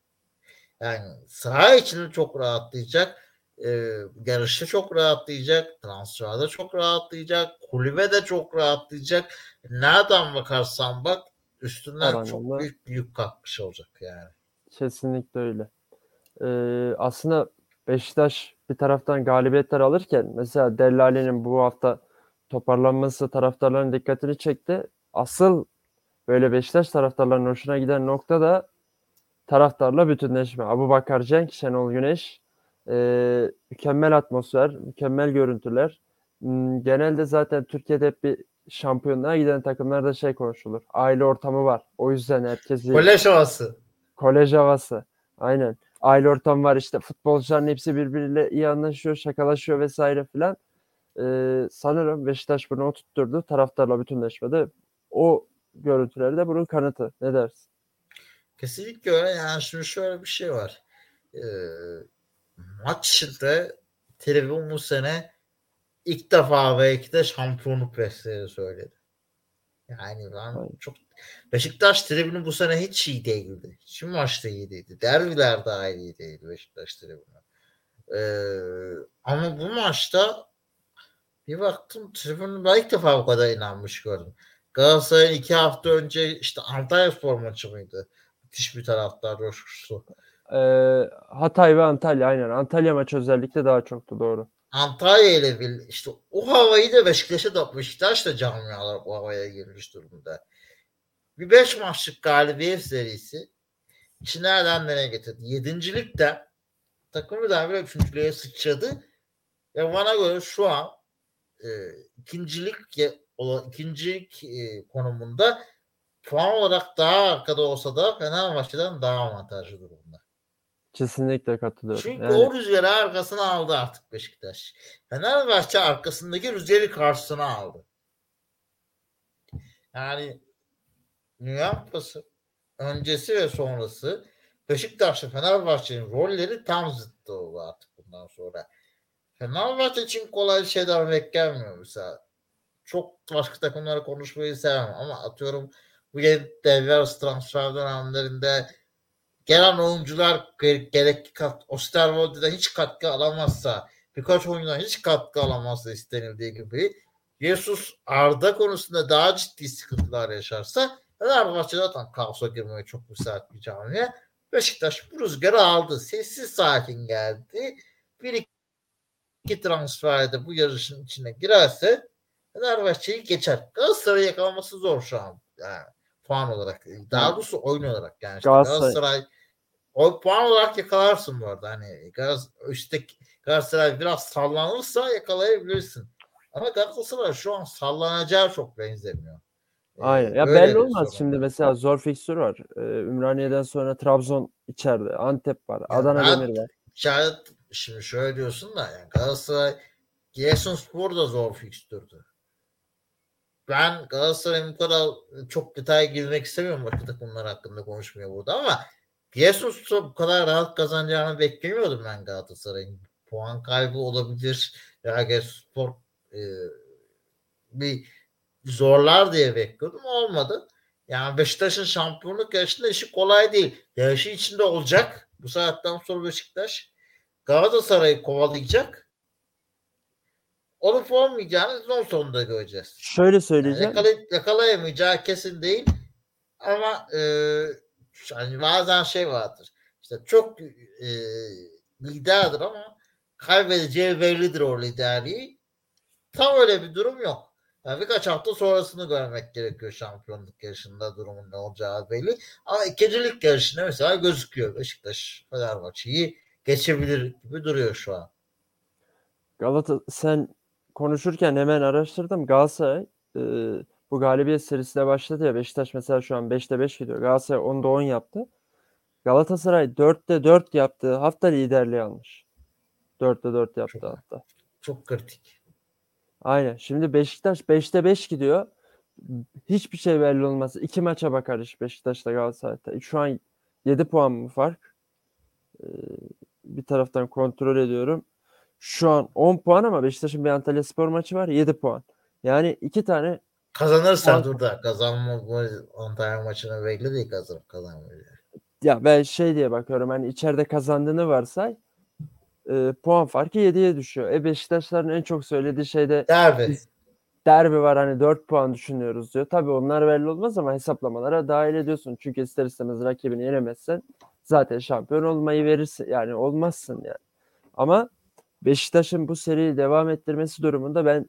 Yani saha içinde çok rahatlayacak. E, yarışta çok rahatlayacak. Transferde çok rahatlayacak. Kulübe de çok rahatlayacak. Nereden bakarsan bak üstünden Her çok büyük büyük kalkmış olacak yani. Kesinlikle öyle. Ee, aslında Beşiktaş bir taraftan galibiyetler alırken mesela Dellali'nin bu hafta toparlanması taraftarların dikkatini çekti. Asıl böyle Beşiktaş taraftarlarının hoşuna giden nokta da taraftarla bütünleşme. Abu Bakar Cenk, Şenol Güneş e, mükemmel atmosfer, mükemmel görüntüler. Hmm, Genelde zaten Türkiye'de hep bir şampiyonluğa giden takımlarda şey konuşulur. Aile ortamı var. O yüzden herkesi Kolej havası. kolej havası. Aynen. Aile ortamı var işte futbolcuların hepsi birbiriyle iyi anlaşıyor, şakalaşıyor vesaire filan. Ee, sanırım Beşiktaş bunu oturtturdu. Taraftarla bütünleşmede. O görüntüleri de bunun kanıtı. Ne dersin? Kesinlikle öyle. Yani şimdi şöyle bir şey var. Ee, maç içinde televizyon bu sene ilk defa belki de şampiyonluk besleri söyledi. Yani ben Aynen. çok Beşiktaş tribünü bu sene hiç iyi değildi. Hiç maçta iyi değildi. Derbiler daha iyi değildi Beşiktaş tribünü. Ee, ama bu maçta bir baktım tribünü ben ilk defa bu kadar inanmış gördüm. Galatasaray'ın iki hafta önce işte Antalya Spor maçı mıydı? Müthiş bir taraftar coşkusu. Ee, Hatay ve Antalya aynen. Antalya maçı özellikle daha çoktu doğru. Antalya ile bir işte o havayı da Beşiktaş'a da Beşiktaş da camialar bu havaya girmiş durumda. Bir beş maçlık galibiyet serisi nereden nereye getirdi? Yedincilikte takımı da bir üçüncülüğe sıçradı. Ve bana göre şu an e, ikincilik olan ikincilik e, konumunda puan olarak daha arkada olsa da Fenerbahçe'den daha avantajlı durumda. Kesinlikle katılıyorum. Çünkü Yani o rüzgarı arkasına aldı artık Beşiktaş. Fenerbahçe arkasındaki rüzgarı karşısına aldı. Yani Dünya Kupası öncesi ve sonrası Beşiktaş'la Fenerbahçe'nin rolleri tam zıttı oldu artık bundan sonra. Fenerbahçe için kolay şeyler beklenmiyor mesela. Çok başka takımları konuşmayı sevmem ama atıyorum bu yeni devre transfer dönemlerinde gelen oyuncular ge- gerekli kat Osterwolde'den hiç katkı alamazsa birkaç oyuncudan hiç katkı alamazsa istenildiği gibi Jesus Arda konusunda daha ciddi sıkıntılar yaşarsa Fenerbahçe zaten kaosa girmeye çok müsait bir camiye. Beşiktaş bu rüzgarı aldı. Sessiz sakin geldi. Bir iki transferde bu yarışın içine girerse Fenerbahçe'yi geçer. Galatasaray'ı yakalaması zor şu an. Yani puan olarak. Daha doğrusu oyun olarak yani. işte Galatasaray- Galatasaray o puan olarak yakalarsın bu arada. Hani Galatasaray, işte Galatasaray biraz sallanırsa yakalayabilirsin. Ama Galatasaray şu an sallanacağı çok benzemiyor. Aynen. Ya öyle belli olmaz. sorun Şimdi mesela zor fikstür var. Ee, Ümraniye'den sonra Trabzon içeride. Antep var. Ya Adana Demir var. İşaret şimdi şöyle diyorsun da yani Galatasaray Giresunspor da zor fikstürdü. Ben Galatasaray'ın bu kadar çok detay girmek istemiyorum başka takımlar hakkında konuşmuyor burada ama Giresunspor bu kadar rahat kazanacağını beklemiyordum ben Galatasaray'ın. Puan kaybı olabilir. Ya Giresunspor e, bir zorlar diye bekliyordum. Olmadı. Yani Beşiktaş'ın şampiyonluk yarışında işi kolay değil. Yarışı içinde olacak. Bu saatten sonra Beşiktaş Galatasaray'ı kovalayacak. Olup olmayacağını sezon sonunda göreceğiz. Şöyle Yani söyleyeceğim. yakala- yakalayamayacağı kesin değil. Ama e, hani bazen şey vardır. İşte çok e, liderdir ama kaybedeceği bellidir o liderliği. Tam öyle bir durum yok. Yani birkaç hafta sonrasını görmek gerekiyor şampiyonluk yarışında durumun ne olacağı belli. Ama ikincilik yarışında mesela gözüküyor. Beşiktaş Fenerbahçe'yi geçebilir gibi duruyor şu an. Galata sen konuşurken hemen araştırdım. Galatasaray e, bu galibiyet serisiyle başladı ya. Beşiktaş mesela şu an 5'te 5 gidiyor. Galatasaray 10'da 10 yaptı. Galatasaray 4'te 4 yaptığı hafta liderliği almış. 4'te 4 yaptı Çok- hatta. Çok kritik. Aynen. Şimdi Beşiktaş 5'te 5 gidiyor. Hiçbir şey belli olmaz. İki maça bakar iş Beşiktaş'la Galatasaray'da. Şu an 7 puan mı fark? Ee, bir taraftan kontrol ediyorum. Şu an 10 puan ama Beşiktaş'ın bir Antalya Spor maçı var. 7 puan. Yani iki tane Kazanırsan Puan- dur da kazanma bu Antalya maçına belli değil kazanıp kazanmayacak. ya ben şey diye bakıyorum hani içeride kazandığını varsay e, puan farkı 7'ye düşüyor. E Beşiktaşların en çok söylediği şey de Derbi. Biz- derbi var hani 4 puan düşünüyoruz diyor. Tabii onlar belli olmaz ama hesaplamalara dahil ediyorsun. Çünkü ister istemez rakibini yenemezsen zaten şampiyon olmayı verirsin. Yani olmazsın yani. Ama Beşiktaş'ın bu seriyi devam ettirmesi durumunda ben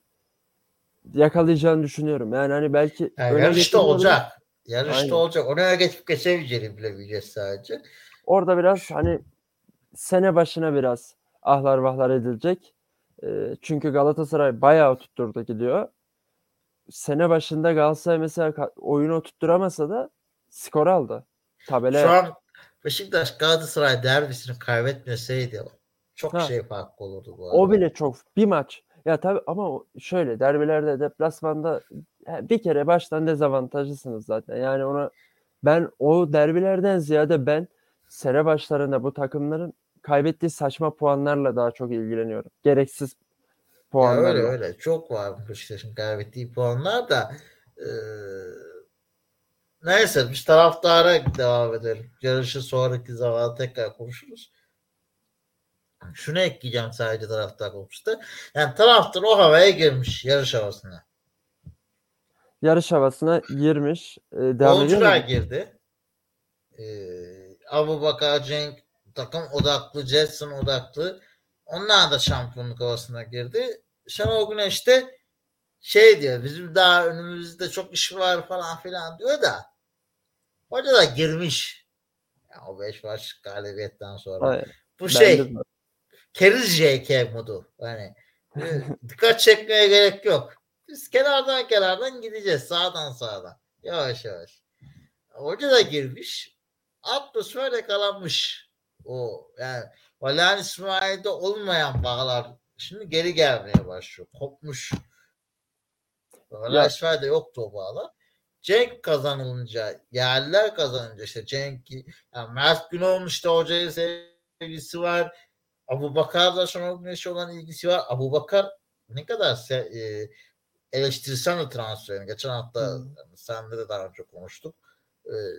yakalayacağını düşünüyorum. Yani hani belki Yani yarışta olacak. Yarışta Aynen. olacak. Oraya geçip geçemeyeceğini bilemeyeceğiz sadece. Orada biraz hani sene başına biraz ahlar vahlar edilecek. Ee, çünkü Galatasaray bayağı tutturdu gidiyor. Sene başında Galatasaray mesela oyunu tutturamasa da skor aldı. Tabela Şu an Beşiktaş Galatasaray derbisini kaybetmeseydi çok Ha. şey farklı olurdu bu arada. o bile çok bir maç. Ya tabii ama şöyle derbilerde deplasmanda bir kere baştan dezavantajlısınız zaten. Yani ona ben o derbilerden ziyade ben sene başlarında bu takımların kaybettiği saçma puanlarla daha çok ilgileniyorum. Gereksiz Ya puanlarla. öyle öyle. Çok var Beşiktaş'ın kaybettiği puanlar da eee, neyse biz taraftara devam edelim. Yarışı sonraki zaman tekrar konuşuruz. Şunu ekleyeceğim sadece taraftar konusunda. Yani taraftar o havaya girmiş yarış havasına. Yarış havasına girmiş. Ee, devam Oyuncular girdi. Ee, Abu Bakar, Cenk takım odaklı, Jetson odaklı. Onlar da şampiyonluk havasına girdi. Şenol Güneş de şey diyor bizim daha önümüzde çok iş var falan filan diyor da hoca da girmiş. Ya o 5 maç galibiyetten sonra. Aynen. Bu şey keriz JK modu. E, [laughs] dikkat çekmeye gerek yok. Biz kenardan kenardan gideceğiz. Sağdan sağdan. Yavaş yavaş. Hoca da girmiş. Atmosfer yakalanmış. O yani Valerian İsmail'de olmayan bağlar şimdi geri gelmeye başlıyor. Kopmuş. Valerian İsmail'de yoktu o bağlar. Cenk kazanılınca, yerliler kazanınca işte Cenk, yani Mert Günok'un işte hocaya sevgisi var. Abu Bakar'la Şenol Güneş'e olan ilgisi var. Abu Bakar ne kadar se- e, eleştirsel de transferini. Geçen hafta Hı. senle de daha önce konuştuk.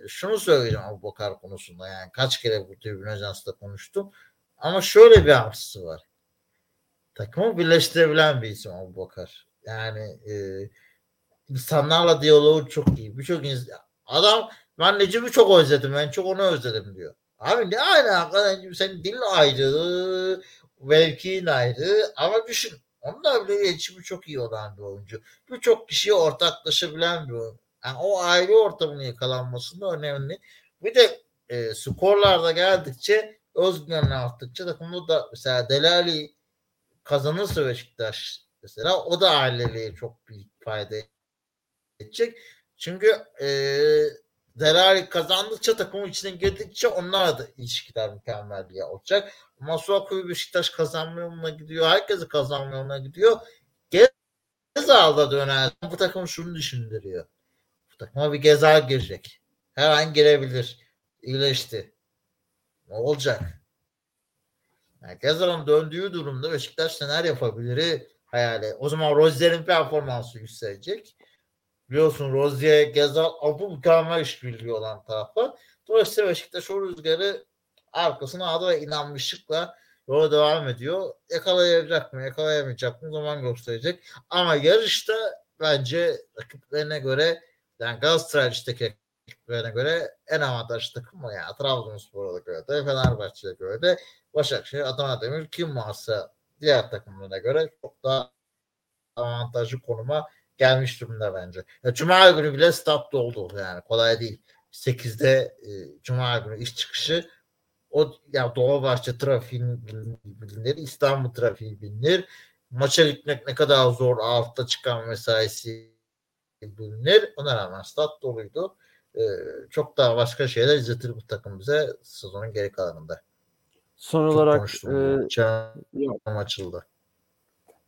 Şunu söyleyeceğim Abu Bakar konusunda. Yani kaç kere bu tribün ajansında konuştum. Ama şöyle bir artısı var. Takımı birleştirebilen bir isim Abu Bakar. Yani e, insanlarla diyaloğu çok iyi. Birçok insan, adam ben Necip'i çok özledim. Ben çok onu özledim diyor. Abi ne alaka Necip senin dilin ayrı, mevkiin ayrı ama düşün onlar bile iletişimi çok iyi olan bir oyuncu. Birçok kişiye ortaklaşabilen bir oyuncu. Yani o aile ortamının yakalanması da önemli. Bir de e, skorlarda geldikçe özgüvenle arttıkça takımda da mesela Delali kazanırsa Beşiktaş mesela o da aileliğe çok büyük fayda edecek. Çünkü e, Delali kazandıkça takımın içine girdikçe onlar da ilişkiler mükemmel diye olacak. Masuaku'yu Beşiktaş kazanma yoluna gidiyor. Herkesi kazanma yoluna gidiyor. Gezal'da döner. Bu takım şunu düşündürüyor. Takıma bir Gezal girecek. Her an girebilir. İyileşti. Ne olacak? Yani Gezal'ın döndüğü durumda Beşiktaş neler yapabilir hayali. O zaman Rozier'in performansı yükselecek. Biliyorsun Rozier, Gezal, Abu mükemmel işbirliği olan tarafı. Dolayısıyla Beşiktaş o rüzgarı arkasına aldı ve inanmışlıkla yola devam ediyor. Yakalayacak mı, yakalayamayacak mı zaman gösterecek. Ama yarışta bence rakiplerine göre yani Galatasaray rakiplerine göre en avantajlı takım o yani. Trabzonspor'a göre de, Fenerbahçe'ye göre de Başakşehir, Adana Demir kim varsa diğer takımlarına göre çok daha avantajlı konuma gelmiş durumda bence. Ya, Cuma günü bile stat doldu yani kolay değil. 8'de e, Cuma günü iş çıkışı o ya Dolmabahçe trafiği bilinir, İstanbul trafiği bilinir. Maça gitmek ne kadar zor altta çıkan mesaisi bilinir. Ona rağmen stat doluydu. E, çok daha başka şeyler izletir bu takım bize sezonun geri kalanında. Son Çok olarak e, açıldı.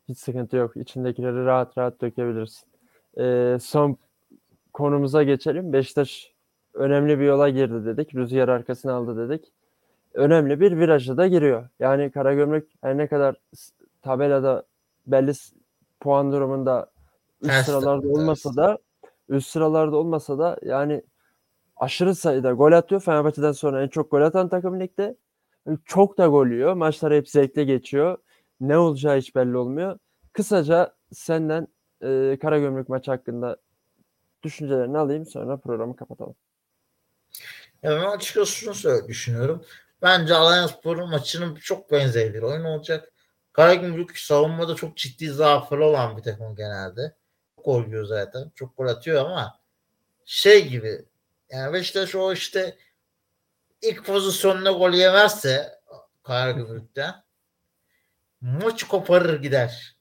hiç sıkıntı yok. İçindekileri rahat rahat dökebilirsin. E, son konumuza geçelim. Beşiktaş önemli bir yola girdi dedik. Rüzgar arkasına aldı dedik. Önemli bir viraja da giriyor. Yani Karagümrük her ne kadar tabelada belli puan durumunda üst Ters sıralarda takım, olmasa ters. da üst sıralarda olmasa da yani aşırı sayıda gol atıyor. Fenerbahçe'den sonra en çok gol atan takım ligde. Çok da gol yiyor. Maçlar hep zevkli geçiyor. Ne olacağı hiç belli olmuyor. Kısaca senden e, Karagümrük maçı hakkında düşüncelerini alayım sonra programı kapatalım. Ya ben açıkçası şunu düşünüyorum. Bence Alanyaspor'un maçının çok benzer bir oyun olacak. Karagümrük savunmada çok ciddi zaafları olan bir takım genelde. Çok gol yiyor zaten. Çok gol atıyor ama şey gibi yani Beşiktaş o işte ilk pozisyonuna gol yemezse Karagümrük'ten maç koparır gider.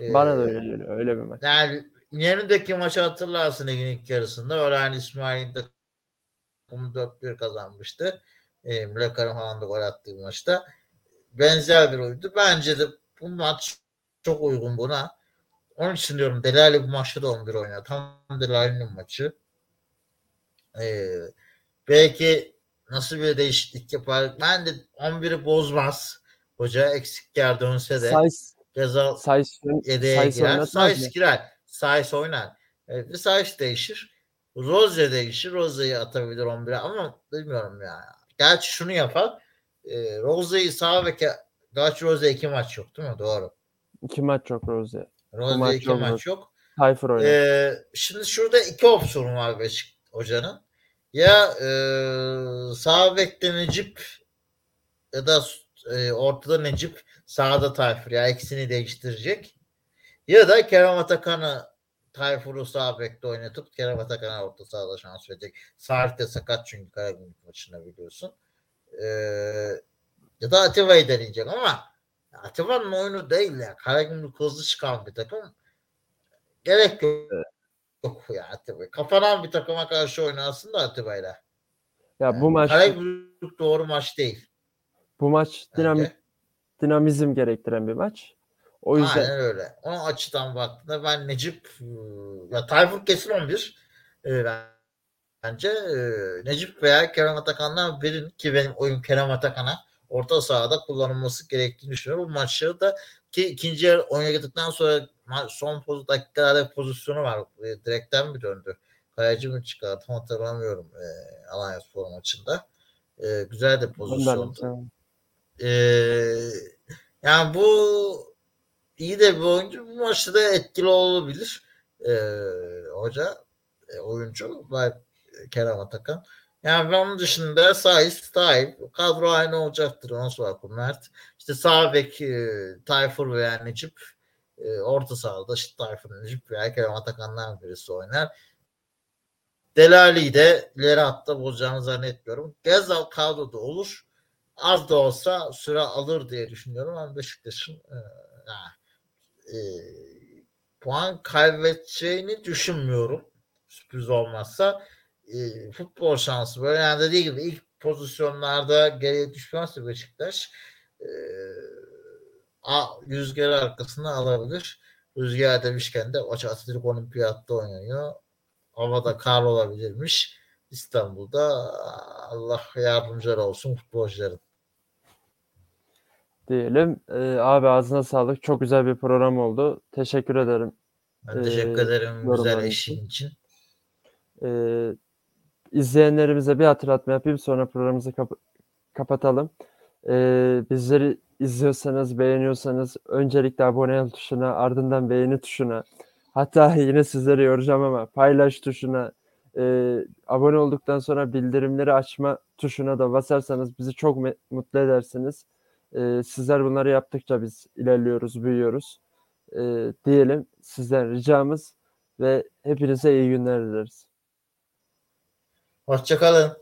Bana da Ee, öyle geliyor. Öyle bir maç. yani yenideki maçı hatırlarsın ligin ilk yarısında. Öğren İsmail'in takımı 4-1 kazanmıştı. E, Mülakarim falan da gol attığı maçta. Benzer bir oyundu. Bence de bu maç çok uygun buna. Onun için diyorum Delali bu maçta da 11 oynar. Tam Delali'nin maçı. Ee, belki nasıl bir değişiklik yapar. Ben de 11'i bozmaz. Hoca eksik yer dönse de. Sayıs, Gezal Sayıs, yedeğe girer. Sayıs girer. Sayıs oynar. Evet, bir Sayıs değişir. Roze değişir. Roze'yi atabilir 11'e ama bilmiyorum ya. Gerçi şunu yapar. E, Roze'yi sağ beke Gerçi Roze iki maç yok değil mi? Doğru. İki maç çok Rozier. Maç iki yok, maç yok. Tayfur oynar. Ee, şimdi şurada iki opsiyon var Beşik hocanın. Ya e, sağ bekte Necip ya da e, ortada Necip sağda Tayfur. Ya ikisini değiştirecek. Ya da Kerem Atakan'ı Tayfur'u sağ bekte oynatıp Kerem Atakan'a orta sahada şans verecek. Sarp da sakat çünkü Karagümrük maçında biliyorsun. Ee, ya da Atiba'yı deneyecek ama Atiba'nın oyunu değil ya. Karagümrük hızlı çıkan bir takım. Gerek yok. Yok ya Atiba. Kapanan bir takıma karşı oynarsın da Atiba'yla. Ya bu maç Karagümrük doğru maç değil. bu maç dinamik bence. dinamizm gerektiren bir maç. O yüzden Aynen öyle. O açıdan baktığında ben Necip ya Tayfur kesin 11 e, ben- bence e, Necip veya Kerem Atakan'dan birinin ki benim oyun Kerem Atakan'a orta sahada kullanılması gerektiğini düşünüyorum. Bu maçı da ki ikinci yarı oynadıktan sonra son poz, dakikalarda pozisyonu var. E, direkten mi döndü? Kaleci mi çıkardı? Tam hatırlamıyorum e, Alanya Spor maçında. E, güzel de pozisyondu. Ee, yani bu iyi de bir oyuncu. Bu maçta da etkili olabilir. Ee, hoca, e, oyuncu Kerem Atakan. Yani onun dışında Saiz, Tayyip kadro aynı olacaktır. Nasıl var Mert? İşte sağ bek e, Tayfur veya Necip e, orta sahada işte Tayfur, Necip veya Kerem Atakan'dan birisi oynar. Delali'yi de ileri hatta bozacağını zannetmiyorum. Gezal kadroda olur az da olsa süre alır diye düşünüyorum ama Beşiktaş'ın e, e, puan kaybedeceğini düşünmüyorum. Sürpriz olmazsa e, futbol şansı böyle yani dediği gibi ilk pozisyonlarda geriye düşmezse Beşiktaş e, a, rüzgarı arkasına alabilir. Rüzgar demişken de maç Atatürk Olimpiyat'ta oynanıyor. Havada kar olabilirmiş. İstanbul'da Allah yardımcıları olsun futbolcuların. diyelim. Ee, abi ağzına sağlık. Çok güzel bir program oldu. Teşekkür ederim. Ben teşekkür Ee, ederim güzel yorumların eşliğin için. Ee, izleyenlerimize bir hatırlatma yapayım sonra programımızı kap- kapatalım. Ee, bizleri izliyorsanız, beğeniyorsanız öncelikle abone ol tuşuna, ardından beğeni tuşuna, hatta [laughs] yine sizleri yoracağım ama paylaş tuşuna, e, abone olduktan sonra bildirimleri açma tuşuna da basarsanız bizi çok mutlu edersiniz. Ee, sizler bunları yaptıkça biz ilerliyoruz, büyüyoruz. Ee, diyelim sizden ricamız ve hepinize iyi günler dileriz. Hoşçakalın.